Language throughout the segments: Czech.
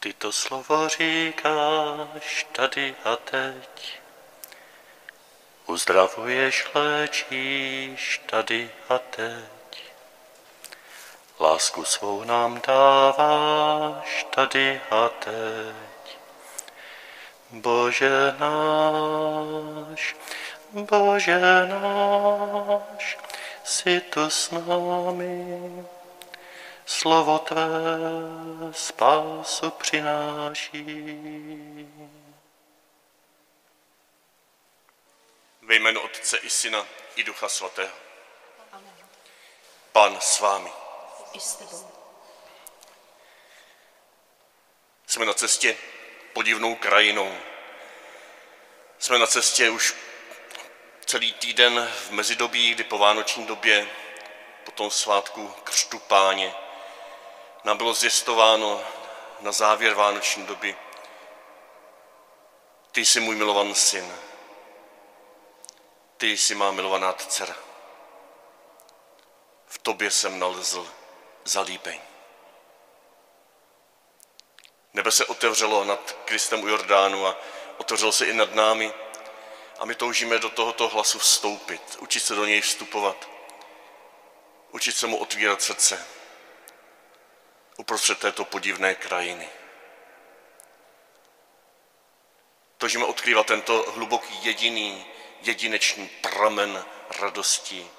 ty to slovo říkáš tady a teď. Uzdravuješ, léčíš tady a teď. Lásku svou nám dáváš tady a teď. Bože náš, Bože náš, jsi tu s námi, slovo tvé spásu přináší. Ve jménu Otce i Syna i Ducha Svatého. Pán s vámi. I s tebou. Jsme na cestě podivnou krajinou. Jsme na cestě už celý týden v mezidobí, kdy po vánoční době, po tom svátku křtu páně, nám bylo zjistováno na závěr vánoční doby, ty jsi můj milovaný syn, ty jsi má milovaná dcera. V tobě jsem nalezl zalíbeň. Nebe se otevřelo nad Kristem u Jordánu a otevřelo se i nad námi a my toužíme do tohoto hlasu vstoupit, učit se do něj vstupovat, učit se mu otvírat srdce uprostřed této podivné krajiny. Toužíme odkrývat tento hluboký jediný, jedinečný pramen radosti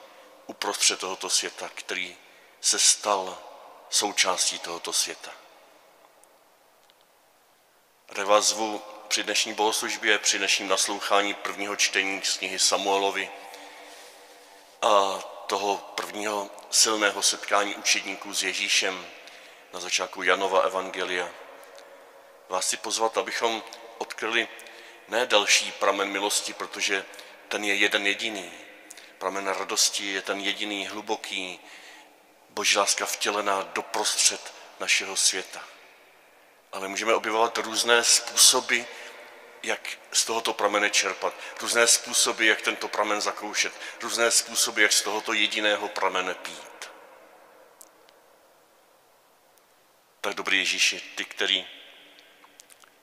uprostřed tohoto světa, který se stal součástí tohoto světa. Tak vás zvu při dnešní bohoslužbě, při dnešním naslouchání prvního čtení z knihy Samuelovi a toho prvního silného setkání učedníků s Ježíšem na začátku Janova Evangelia. Vás chci pozvat, abychom odkryli ne další pramen milosti, protože ten je jeden jediný. Pramen radosti je ten jediný hluboký, boží láska vtělená doprostřed našeho světa. Ale můžeme objevovat různé způsoby, jak z tohoto pramene čerpat, různé způsoby, jak tento pramen zakoušet, různé způsoby, jak z tohoto jediného pramene pít. Tak dobrý Ježíši, ty, který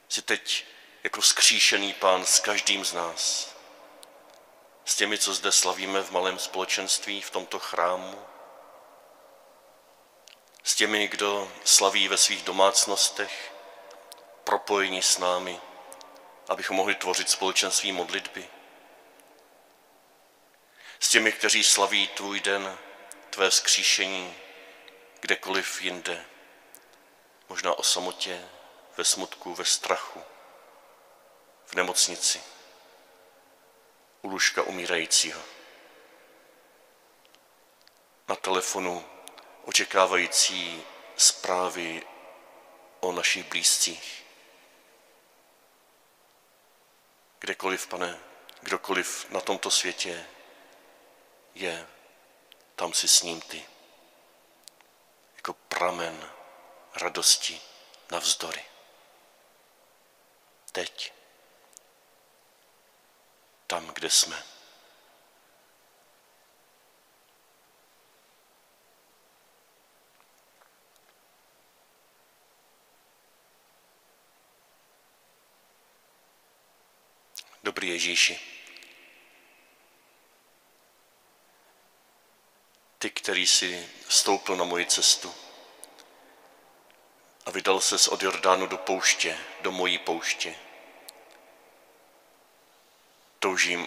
si teď jako skříšený pán s každým z nás, s těmi, co zde slavíme v malém společenství, v tomto chrámu, s těmi, kdo slaví ve svých domácnostech, propojení s námi, abychom mohli tvořit společenství modlitby. S těmi, kteří slaví tvůj den, tvé vzkříšení, kdekoliv jinde, možná o samotě, ve smutku, ve strachu, v nemocnici, u lůžka umírajícího, na telefonu očekávající zprávy o našich blízcích. Kdekoliv, pane, kdokoliv na tomto světě je, tam si s ním ty. Jako pramen radosti navzdory. Teď. Tam, kde jsme. Dobrý Ježíši, ty, který jsi vstoupil na moji cestu a vydal ses od Jordánu do pouště, do mojí pouště. Toužím,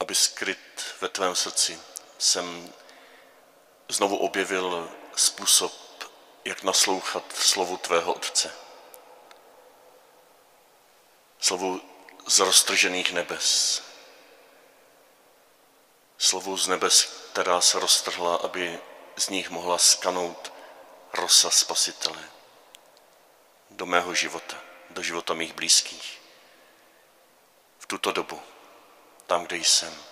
aby skryt ve tvém srdci jsem znovu objevil způsob, jak naslouchat slovu tvého Otce slovu z roztržených nebes. Slovu z nebes, která se roztrhla, aby z nich mohla skanout rosa spasitele do mého života, do života mých blízkých. V tuto dobu, tam, kde jsem.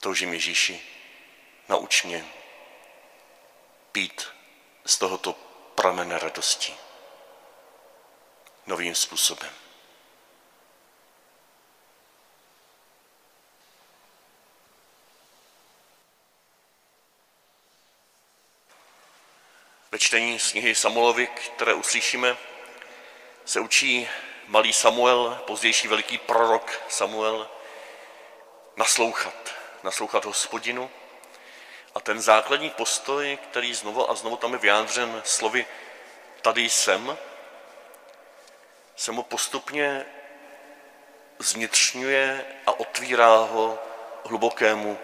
Toužím Ježíši, nauč mě pít z tohoto pramene radosti novým způsobem. Ve čtení z knihy Samuelovi, které uslyšíme, se učí malý Samuel, pozdější veliký prorok Samuel, naslouchat, naslouchat hospodinu. A ten základní postoj, který znovu a znovu tam je vyjádřen slovy tady jsem, se mu postupně zvnitřňuje a otvírá ho hlubokému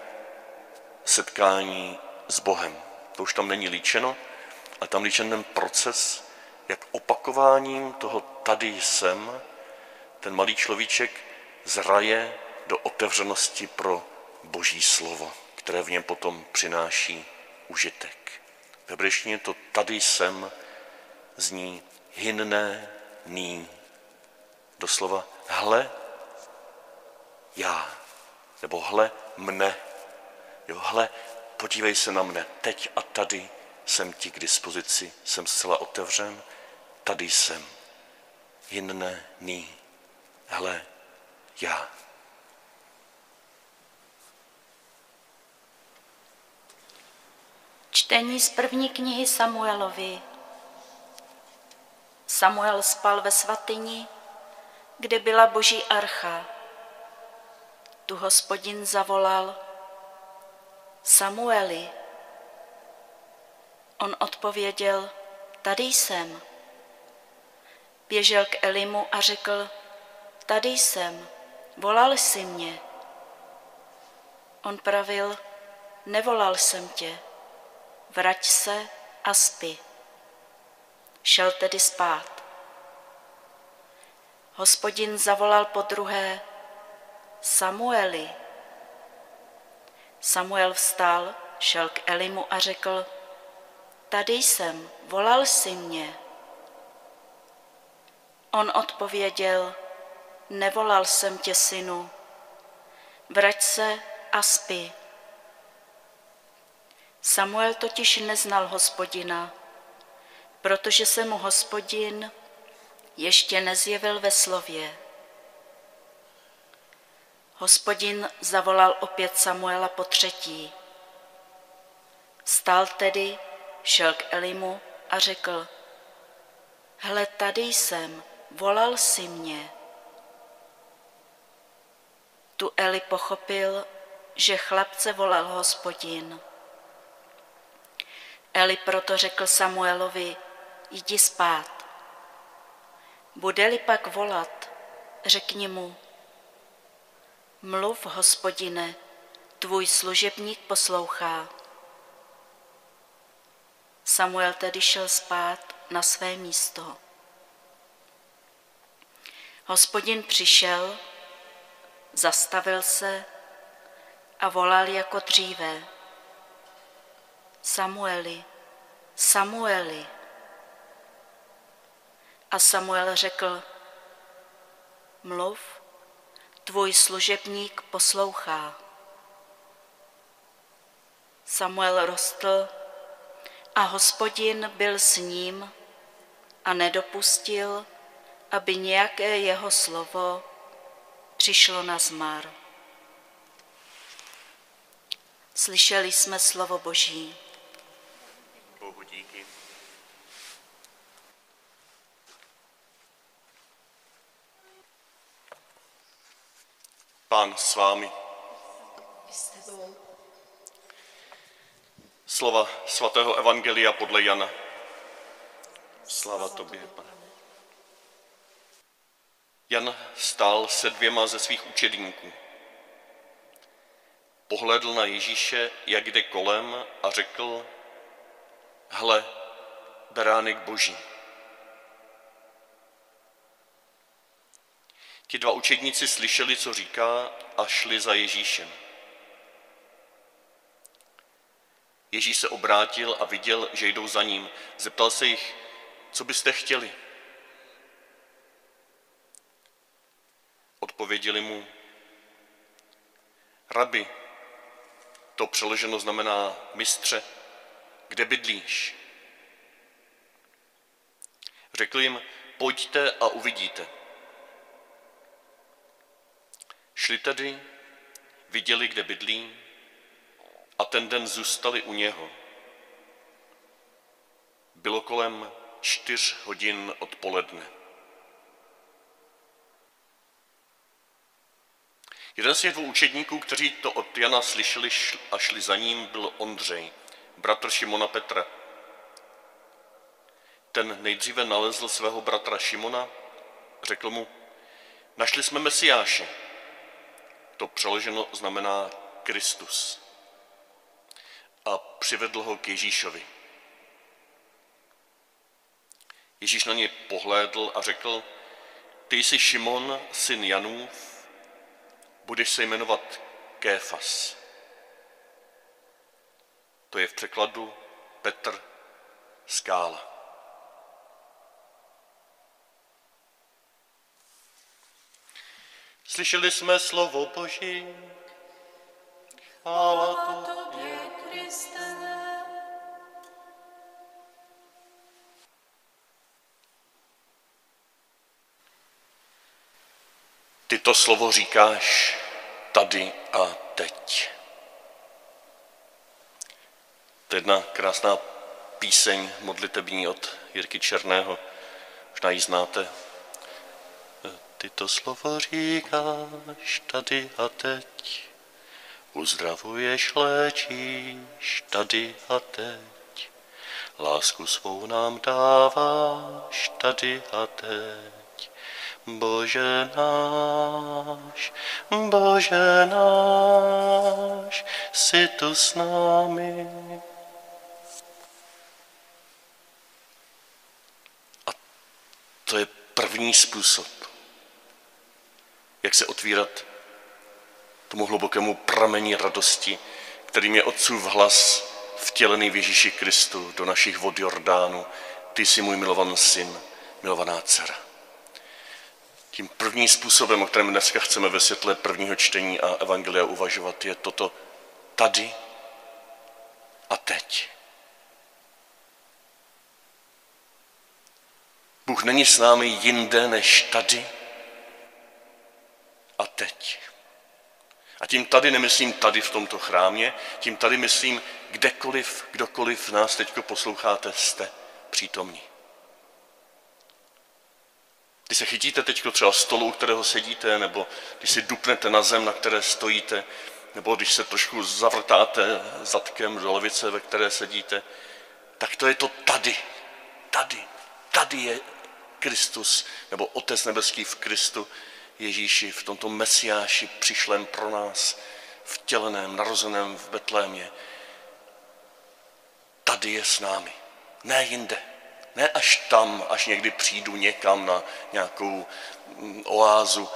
setkání s Bohem. To už tam není líčeno, ale tam líčen ten proces, jak opakováním toho tady jsem, ten malý človíček zraje do otevřenosti pro Boží slovo, které v něm potom přináší užitek. V hebrejštině to tady jsem zní hinné ní. Doslova hle já, nebo hle mne. Jo, hle, podívej se na mne, teď a tady jsem ti k dispozici, jsem zcela otevřen, tady jsem. Jinné ní. Hle, já. Čtení z první knihy Samuelovi. Samuel spal ve svatyni, kde byla boží archa. Tu hospodin zavolal Samueli. On odpověděl, tady jsem. Běžel k Elimu a řekl, tady jsem, volal jsi mě. On pravil, nevolal jsem tě, vrať se a spi. Šel tedy spát. Hospodin zavolal po druhé, Samueli. Samuel vstal, šel k Elimu a řekl, tady jsem, volal jsi mě. On odpověděl, nevolal jsem tě, synu, vrať se a spi. Samuel totiž neznal hospodina, protože se mu hospodin ještě nezjevil ve slově. Hospodin zavolal opět Samuela po třetí. Stal tedy, šel k Elimu a řekl, hle, tady jsem, volal si mě. Tu Eli pochopil, že chlapce volal hospodin. Eli proto řekl Samuelovi, jdi spát. Bude-li pak volat, řekni mu, mluv, hospodine, tvůj služebník poslouchá. Samuel tedy šel spát na své místo. Hospodin přišel, zastavil se a volal jako dříve. Samueli, Samueli. A Samuel řekl, mluv, tvůj služebník poslouchá. Samuel rostl a hospodin byl s ním a nedopustil, aby nějaké jeho slovo přišlo na zmar. Slyšeli jsme slovo Boží. Bohu díky. Pán s vámi. Slova svatého Evangelia podle Jana. Slava tobě, pane. Jan stál se dvěma ze svých učedníků. Pohledl na Ježíše, jak jde kolem a řekl, hle, beránek boží. Ti dva učedníci slyšeli, co říká a šli za Ježíšem. Ježíš se obrátil a viděl, že jdou za ním. Zeptal se jich, co byste chtěli. Odpověděli mu, rabi, to přeloženo znamená mistře, kde bydlíš? Řekl jim, pojďte a uvidíte. Šli tedy, viděli, kde bydlí a ten den zůstali u něho. Bylo kolem čtyř hodin odpoledne. Jeden z těch dvou učedníků, kteří to od Jana slyšeli a šli za ním, byl Ondřej, bratr Šimona Petra. Ten nejdříve nalezl svého bratra Šimona, řekl mu, našli jsme Mesiáše. To přeloženo znamená Kristus. A přivedl ho k Ježíšovi. Ježíš na něj pohlédl a řekl, ty jsi Šimon, syn Janův, budeš se jmenovat Kéfas. To je v překladu Petr Skála. Slyšeli jsme slovo Boží. Chvála tobě. Ty to slovo říkáš tady a teď. To je jedna krásná píseň modlitební od Jirky Černého. Možná ji znáte. Ty to slovo říkáš tady a teď. Uzdravuješ, léčíš tady a teď. Lásku svou nám dáváš tady a teď. Bože náš, Bože náš, jsi tu s námi. A to je první způsob, jak se otvírat tomu hlubokému pramení radosti, kterým je Otcův hlas vtělený v Ježíši Kristu do našich vod Jordánu. Ty jsi můj milovaný syn, milovaná dcera. Tím prvním způsobem, o kterém dneska chceme ve světle prvního čtení a evangelia uvažovat, je toto tady a teď. Bůh není s námi jinde než tady a teď. A tím tady nemyslím tady v tomto chrámě, tím tady myslím kdekoliv, kdokoliv nás teď posloucháte, jste přítomní. Když se chytíte teď třeba stolu, u kterého sedíte, nebo když si dupnete na zem, na které stojíte, nebo když se trošku zavrtáte zadkem do lavice, ve které sedíte, tak to je to tady. Tady. Tady je Kristus, nebo Otec nebeský v Kristu, Ježíši, v tomto Mesiáši přišlem pro nás, vtěleném, narozeném v Betlémě. Tady je s námi, ne jinde. Ne až tam, až někdy přijdu někam na nějakou mm, oázu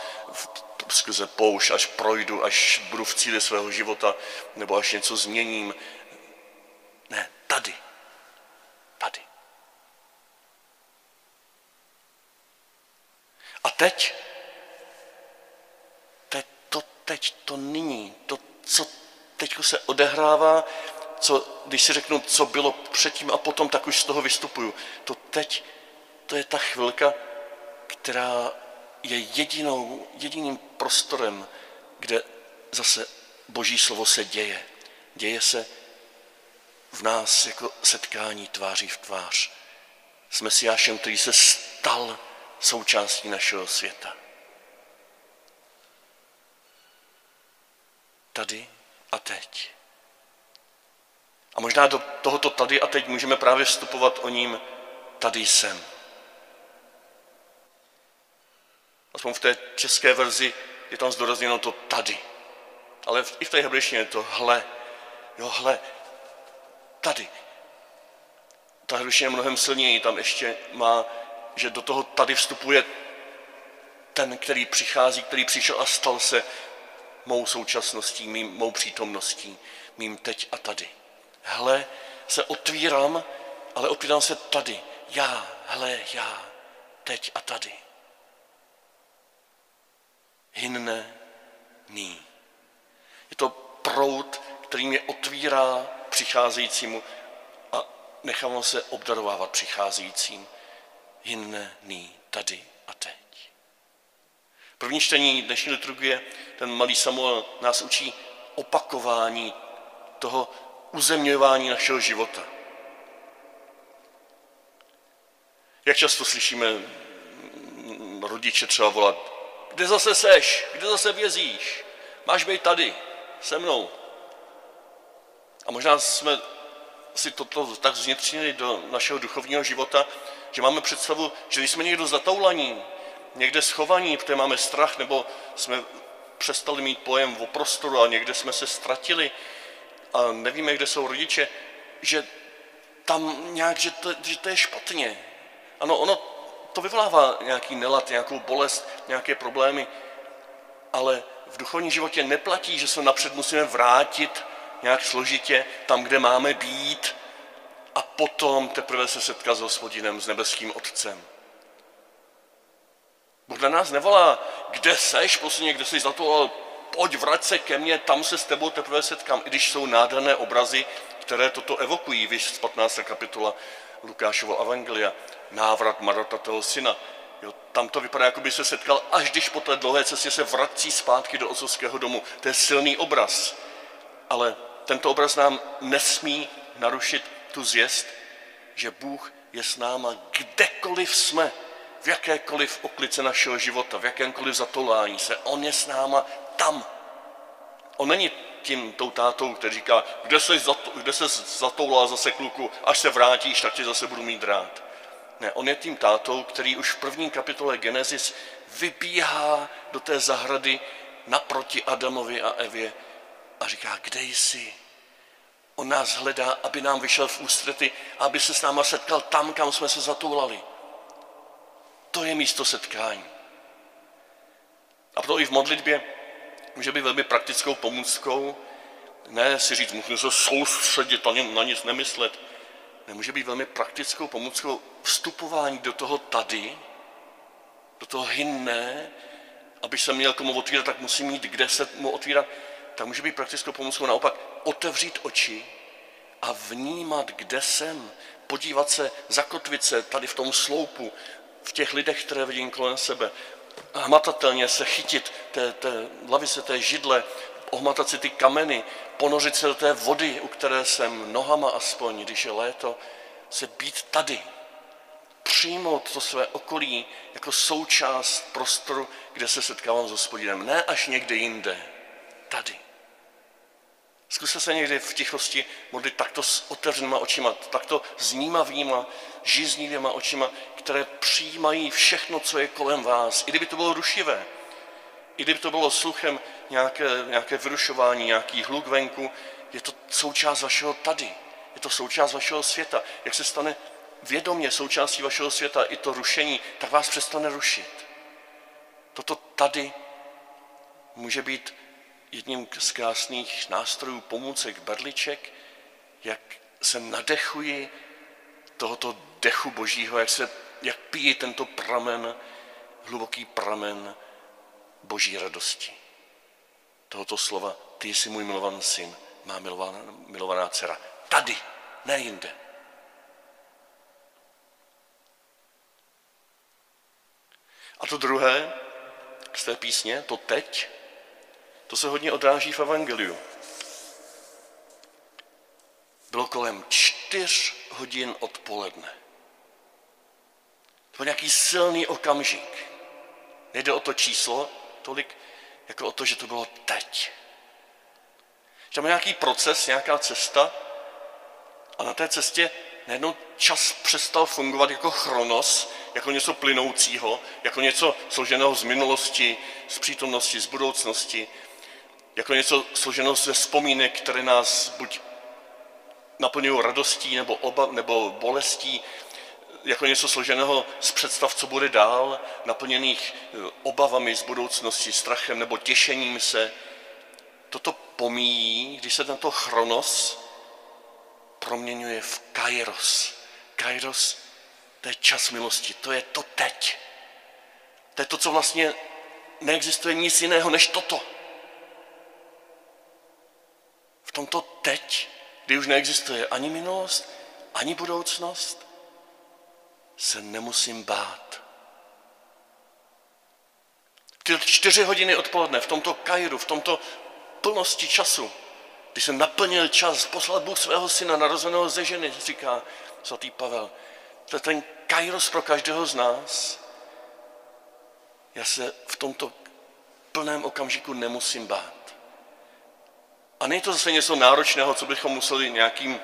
skrze pouš, až projdu, až budu v cíli svého života, nebo až něco změním. Ne, tady. Tady. A teď, teď, to nyní, to, co teď se odehrává, co, když si řeknu, co bylo předtím a potom, tak už z toho vystupuju. To teď, to je ta chvilka, která je jedinou, jediným prostorem, kde zase Boží slovo se děje. Děje se v nás jako setkání tváří v tvář s Mesiášem, který se stal součástí našeho světa. Tady a teď. A možná do tohoto tady a teď můžeme právě vstupovat o ním tady jsem. Aspoň v té české verzi je tam zdorazněno to tady. Ale i v té hebrejštině je to hle. Jo, hle. Tady. Ta hebrejština je mnohem silněji. Tam ještě má, že do toho tady vstupuje ten, který přichází, který přišel a stal se mou současností, mým, mou přítomností, mým teď a tady hle, se otvírám, ale otvírám se tady. Já, hle, já, teď a tady. Hinne, ní. Je to proud, který mě otvírá přicházejícímu a nechám se obdarovávat přicházejícím. Hinne, ní, tady a teď. První čtení dnešní liturgie, ten malý Samuel nás učí opakování toho uzemňování našeho života. Jak často slyšíme rodiče třeba volat, kde zase seš, kde zase vězíš, máš být tady, se mnou. A možná jsme si toto tak zvnitřnili do našeho duchovního života, že máme představu, že když jsme někdo zatoulaní, někde schovaní, protože máme strach, nebo jsme přestali mít pojem o prostoru a někde jsme se ztratili a nevíme, kde jsou rodiče, že tam nějak, že to, že to je špatně. Ano, ono to vyvolává nějaký nelad, nějakou bolest, nějaké problémy, ale v duchovním životě neplatí, že se napřed musíme vrátit nějak složitě tam, kde máme být a potom teprve se setkat s hospodinem, s nebeským otcem. Bůh na nás nevolá, kde seš, posledně, kde jsi zatoval, pojď, vrať se ke mně, tam se s tebou teprve setkám, i když jsou nádherné obrazy, které toto evokují, víš, z 15. kapitola Lukášovo evangelia, návrat marotatého syna. Jo, tam to vypadá, jako by se setkal, až když po té dlouhé cestě se vrací zpátky do otcovského domu. To je silný obraz. Ale tento obraz nám nesmí narušit tu zvěst, že Bůh je s náma kdekoliv jsme, v jakékoliv oklice našeho života, v jakémkoliv zatolání se. On je s náma tam. On není tím tou tátou, který říká, kde se, kde se zatoulá zase kluku, až se vrátíš, tak tě zase budu mít rád. Ne, on je tím tátou, který už v první kapitole Genesis vybíhá do té zahrady naproti Adamovi a Evě a říká, kde jsi? On nás hledá, aby nám vyšel v ústrety, aby se s náma setkal tam, kam jsme se zatoulali. To je místo setkání. A proto i v modlitbě může být velmi praktickou pomůckou, ne si říct, musím se soustředit a na nic nemyslet. Nemůže být velmi praktickou pomůckou vstupování do toho tady, do toho hinné, aby se měl komu otvírat, tak musí mít kde se mu otvírat. Tak může být praktickou pomůckou naopak otevřít oči a vnímat, kde jsem, podívat se, zakotvit se tady v tom sloupu, v těch lidech, které vidím kolem sebe, hmatatelně se chytit té, té lavice, té židle, ohmatat si ty kameny, ponořit se do té vody, u které jsem nohama aspoň, když je léto, se být tady. Přijmout to své okolí jako součást prostoru, kde se setkávám s hospodinem. Ne až někde jinde, tady. Zkuste se někdy v tichosti modlit takto s otevřenýma očima, takto znímavýma, žíznivýma očima, které přijímají všechno, co je kolem vás. I kdyby to bylo rušivé, i kdyby to bylo sluchem nějaké, nějaké vyrušování, nějaký hluk venku, je to součást vašeho tady. Je to součást vašeho světa. Jak se stane vědomě součástí vašeho světa i to rušení, tak vás přestane rušit. Toto tady může být jedním z krásných nástrojů, pomůcek, berliček, jak se nadechuji tohoto dechu božího, jak, se, jak pijí tento pramen, hluboký pramen boží radosti. Tohoto slova, ty jsi můj milovaný syn, má milovaná, milovaná dcera. Tady, ne jinde. A to druhé z té písně, to teď, to se hodně odráží v Evangeliu. Bylo kolem čtyř hodin odpoledne. To byl nějaký silný okamžik. Nejde o to číslo tolik, jako o to, že to bylo teď. Že tam nějaký proces, nějaká cesta a na té cestě najednou čas přestal fungovat jako chronos, jako něco plynoucího, jako něco složeného z minulosti, z přítomnosti, z budoucnosti, jako něco složeno ze vzpomínek, které nás buď naplňují radostí nebo, oba, nebo bolestí, jako něco složeného z představ, co bude dál, naplněných eh, obavami z budoucnosti, strachem nebo těšením se. Toto pomíjí, když se tento chronos proměňuje v kairos. Kairos, to je čas milosti, to je to teď. To je to, co vlastně neexistuje nic jiného než toto. V tomto teď, kdy už neexistuje ani minulost, ani budoucnost, se nemusím bát. Ty čtyři hodiny odpoledne v tomto kajru, v tomto plnosti času, když jsem naplnil čas, poslal Bůh svého syna narozeného ze ženy, říká svatý Pavel, To je ten kairos pro každého z nás. Já se v tomto plném okamžiku nemusím bát. A není to zase něco náročného, co bychom museli nějakým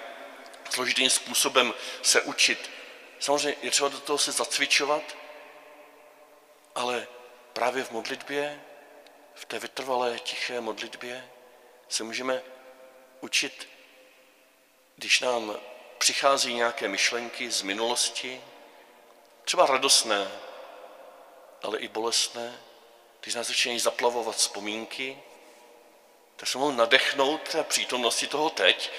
složitým způsobem se učit. Samozřejmě je třeba do toho se zacvičovat, ale právě v modlitbě, v té vytrvalé, tiché modlitbě se můžeme učit, když nám přichází nějaké myšlenky z minulosti, třeba radostné, ale i bolestné, když nás začínají zaplavovat vzpomínky, tak se mohou nadechnout té přítomnosti toho teď,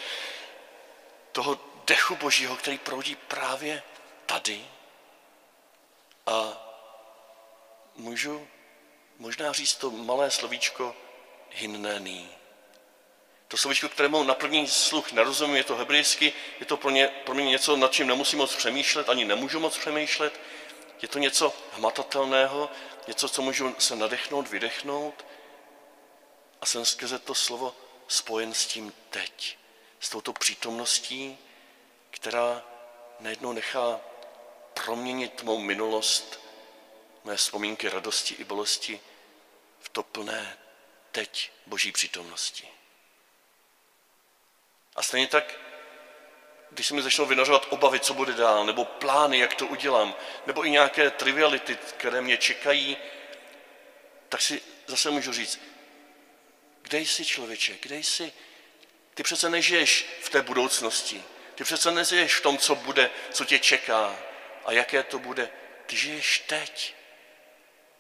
toho dechu božího, který proudí právě tady. A můžu možná říct to malé slovíčko hinnený. To slovíčko, kterému na první sluch nerozumím, je to hebrejsky, je to pro mě, pro mě něco, nad čím nemusím moc přemýšlet, ani nemůžu moc přemýšlet. Je to něco hmatatelného, něco, co můžu se nadechnout, vydechnout a jsem skrze to slovo spojen s tím teď, s touto přítomností, která najednou nechá proměnit mou minulost, mé vzpomínky radosti i bolesti v to plné teď boží přítomnosti. A stejně tak, když se mi začnou vynořovat obavy, co bude dál, nebo plány, jak to udělám, nebo i nějaké triviality, které mě čekají, tak si zase můžu říct, kde jsi člověče, kde jsi? Ty přece nežiješ v té budoucnosti. Ty přece nežiješ v tom, co bude, co tě čeká a jaké to bude. Ty žiješ teď.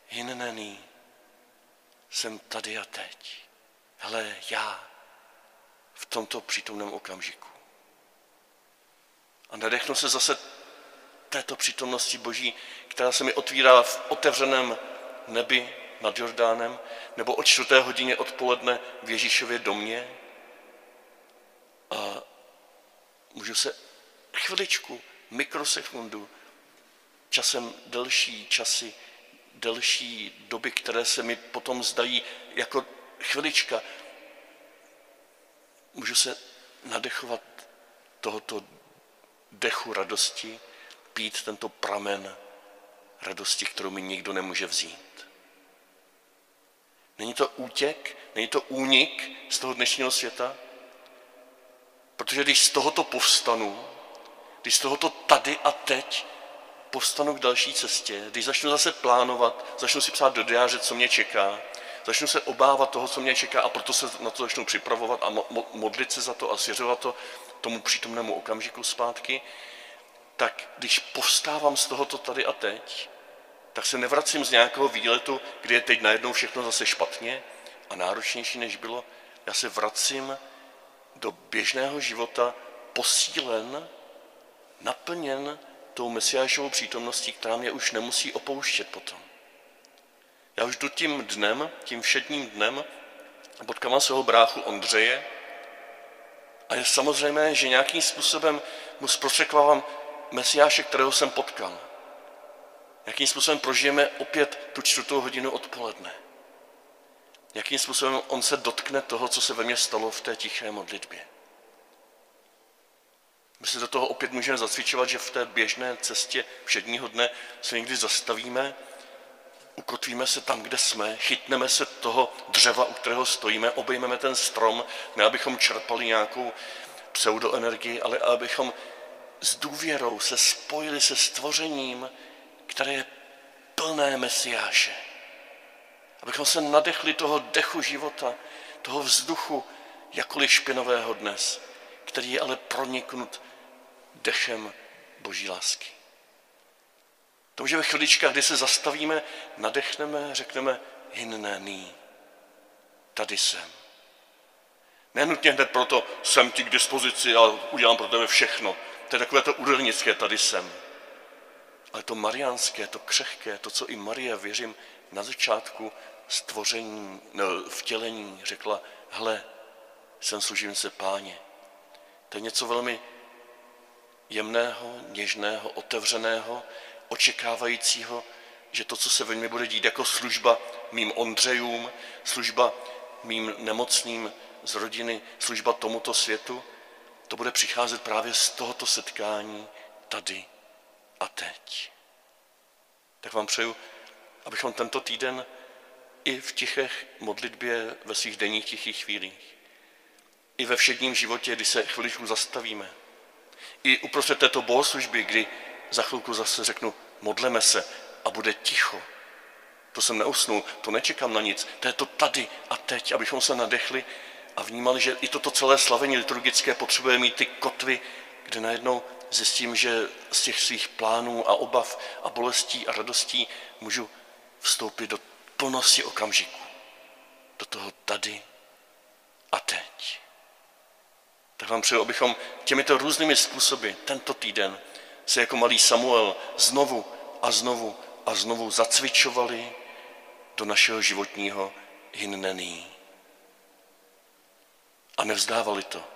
Hinnený. Jsem tady a teď. Hele, já v tomto přítomném okamžiku. A nadechnu se zase této přítomnosti Boží, která se mi otvírá v otevřeném nebi nad Jordánem, nebo o čtvrté hodině odpoledne v Ježíšově domě. A můžu se chviličku, mikrosekundu, časem delší časy, delší doby, které se mi potom zdají jako chvilička, můžu se nadechovat tohoto dechu radosti, pít tento pramen radosti, kterou mi nikdo nemůže vzít. Není to útěk, není to únik z toho dnešního světa? Protože když z tohoto povstanu, když z tohoto tady a teď povstanu k další cestě, když začnu zase plánovat, začnu si psát do diáře, co mě čeká, začnu se obávat toho, co mě čeká a proto se na to začnu připravovat a modlit se za to a svěřovat to tomu přítomnému okamžiku zpátky, tak když povstávám z tohoto tady a teď, tak se nevracím z nějakého výletu, kde je teď najednou všechno zase špatně a náročnější, než bylo. Já se vracím do běžného života posílen, naplněn tou mesiášovou přítomností, která mě už nemusí opouštět potom. Já už jdu tím dnem, tím všedním dnem, potkávám svého bráchu Ondřeje a je samozřejmé, že nějakým způsobem mu zprostředkovávám Mesiáše, kterého jsem potkal. Jakým způsobem prožijeme opět tu čtvrtou hodinu odpoledne. Jakým způsobem on se dotkne toho, co se ve mně stalo v té tiché modlitbě. My se do toho opět můžeme zacvičovat, že v té běžné cestě všedního dne se někdy zastavíme ukotvíme se tam, kde jsme, chytneme se toho dřeva, u kterého stojíme, obejmeme ten strom, ne abychom čerpali nějakou pseudoenergii, ale abychom s důvěrou se spojili se stvořením, které je plné Mesiáše. Abychom se nadechli toho dechu života, toho vzduchu, jakkoliv špinového dnes, který je ale proniknut dechem Boží lásky. To může ve chviličkách, kdy se zastavíme, nadechneme, řekneme hinnený. Tady jsem. Nenutně hned proto jsem ti k dispozici a udělám pro tebe všechno. To je takové to údelnické, tady jsem. Ale to mariánské, to křehké, to, co i Marie, věřím, na začátku stvoření, no, vtělení řekla, hle, jsem služebnice páně. To je něco velmi jemného, něžného, otevřeného, očekávajícího, že to, co se ve mně bude dít jako služba mým Ondřejům, služba mým nemocným z rodiny, služba tomuto světu, to bude přicházet právě z tohoto setkání tady a teď. Tak vám přeju, abychom tento týden i v tichech modlitbě ve svých denních tichých chvílích, i ve všedním životě, kdy se chviličku zastavíme, i uprostřed této bohoslužby, kdy za chvilku zase řeknu, modleme se a bude ticho. To jsem neusnul, to nečekám na nic, to je to tady a teď, abychom se nadechli a vnímali, že i toto celé slavení liturgické potřebuje mít ty kotvy, kde najednou zjistím, že z těch svých plánů a obav a bolestí a radostí můžu vstoupit do plnosti okamžiku. Do toho tady a teď. Tak vám přeju, abychom těmito různými způsoby tento týden se jako malý Samuel znovu a znovu a znovu zacvičovali do našeho životního hinnení. A nevzdávali to.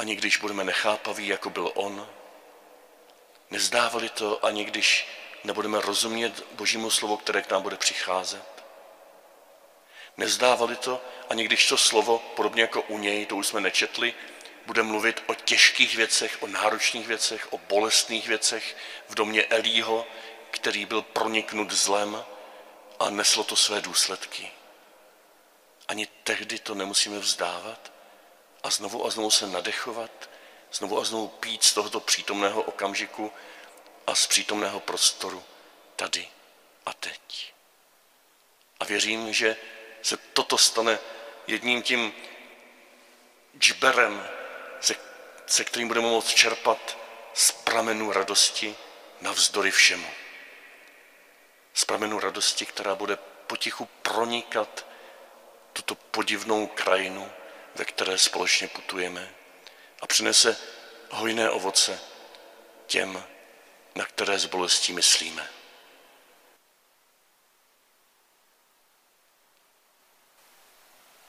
Ani když budeme nechápaví, jako byl on. Nevzdávali to, ani když nebudeme rozumět Božímu slovu, které k nám bude přicházet. Nevzdávali to, ani když to slovo, podobně jako u něj, to už jsme nečetli, bude mluvit o těžkých věcech, o náročných věcech, o bolestných věcech v domě Elího, který byl proniknut zlem a neslo to své důsledky. Ani tehdy to nemusíme vzdávat a znovu a znovu se nadechovat, znovu a znovu pít z tohoto přítomného okamžiku a z přítomného prostoru tady a teď. A věřím, že se toto stane jedním tím džberem, se, se kterým budeme moct čerpat z pramenu radosti navzdory všemu. Z pramenu radosti, která bude potichu pronikat tuto podivnou krajinu, ve které společně putujeme a přinese hojné ovoce těm, na které s bolestí myslíme.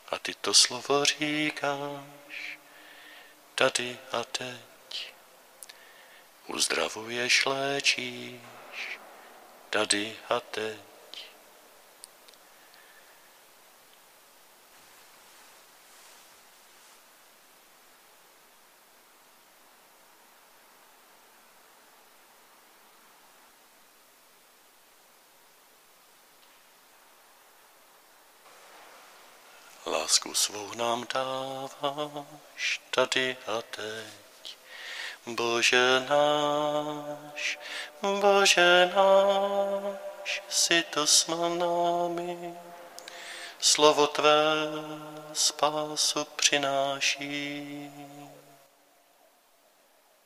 A ty to slovo říkáš tady a teď. Uzdravuješ, léčíš tady a teď. Lásku svou nám dáváš tady a teď. Bože náš, Bože náš, si to s námi. Slovo Tvé spásu přináší.